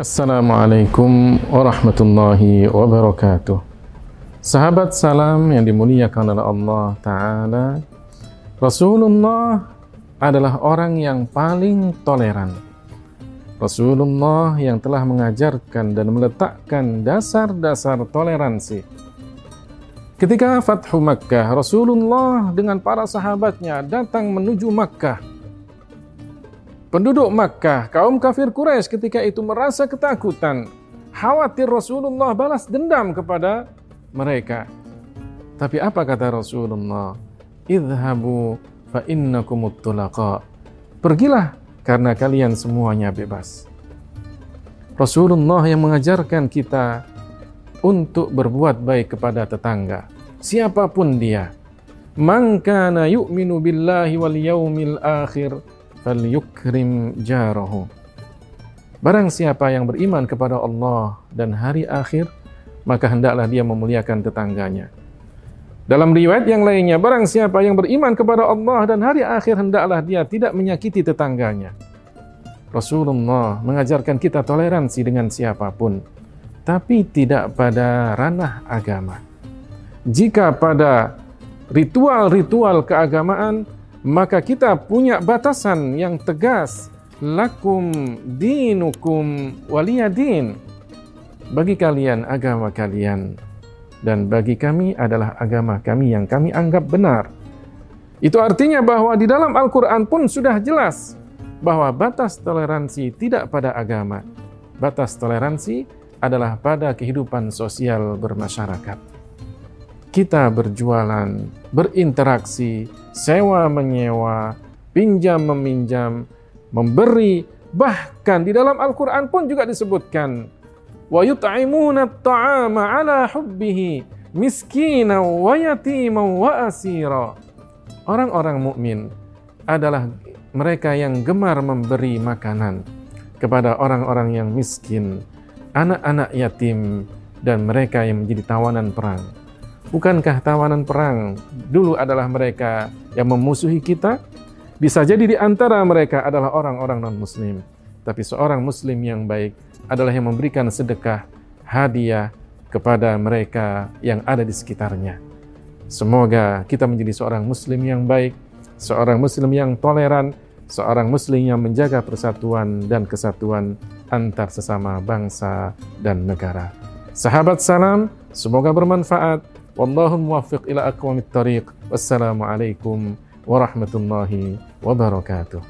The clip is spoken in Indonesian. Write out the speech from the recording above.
Assalamualaikum warahmatullahi wabarakatuh. Sahabat salam yang dimuliakan oleh Allah Ta'ala, Rasulullah adalah orang yang paling toleran. Rasulullah yang telah mengajarkan dan meletakkan dasar-dasar toleransi. Ketika Fathu Makkah, Rasulullah dengan para sahabatnya datang menuju Makkah Penduduk Makkah, kaum kafir Quraisy ketika itu merasa ketakutan, khawatir Rasulullah balas dendam kepada mereka. Tapi apa kata Rasulullah? Idhabu fa innakumut tulaqa. Pergilah karena kalian semuanya bebas. Rasulullah yang mengajarkan kita untuk berbuat baik kepada tetangga, siapa pun dia. Man kana yu'minu billahi wal yaumil akhir falyukrim jarahu. Barang siapa yang beriman kepada Allah dan hari akhir, maka hendaklah dia memuliakan tetangganya. Dalam riwayat yang lainnya, barang siapa yang beriman kepada Allah dan hari akhir, hendaklah dia tidak menyakiti tetangganya. Rasulullah mengajarkan kita toleransi dengan siapa pun, tapi tidak pada ranah agama. Jika pada ritual-ritual keagamaan, maka kita punya batasan yang tegas. Lakum dinukum waliyadin. Bagi kalian agama kalian. Dan bagi kami adalah agama kami yang kami anggap benar. Itu artinya bahwa di dalam Al-Quran pun sudah jelas bahwa batas toleransi tidak pada agama. Batas toleransi adalah pada kehidupan sosial bermasyarakat kita berjualan berinteraksi sewa menyewa, pinjam meminjam, memberi, bahkan di dalam Al-Qur'an pun juga disebutkan wa yut'imuna at-ta'ama 'ala hubbihi miskina wa yatima wa. Orang-orang mukmin adalah mereka yang gemar memberi makanan kepada orang-orang yang miskin, anak-anak yatim dan mereka yang menjadi tawanan perang. Bukankah tawanan perang dulu adalah mereka yang memusuhi kita? Bisa jadi di antara mereka adalah orang-orang non-muslim. Tapi seorang muslim yang baik adalah yang memberikan sedekah, hadiah kepada mereka yang ada di sekitarnya. Semoga kita menjadi seorang muslim yang baik, seorang muslim yang toleran, seorang muslim yang menjaga persatuan dan kesatuan antar sesama bangsa dan negara. Sahabat salam, semoga bermanfaat. والله الموفق إلى أقوم الطريق. والسلام عليكم ورحمة الله وبركاته.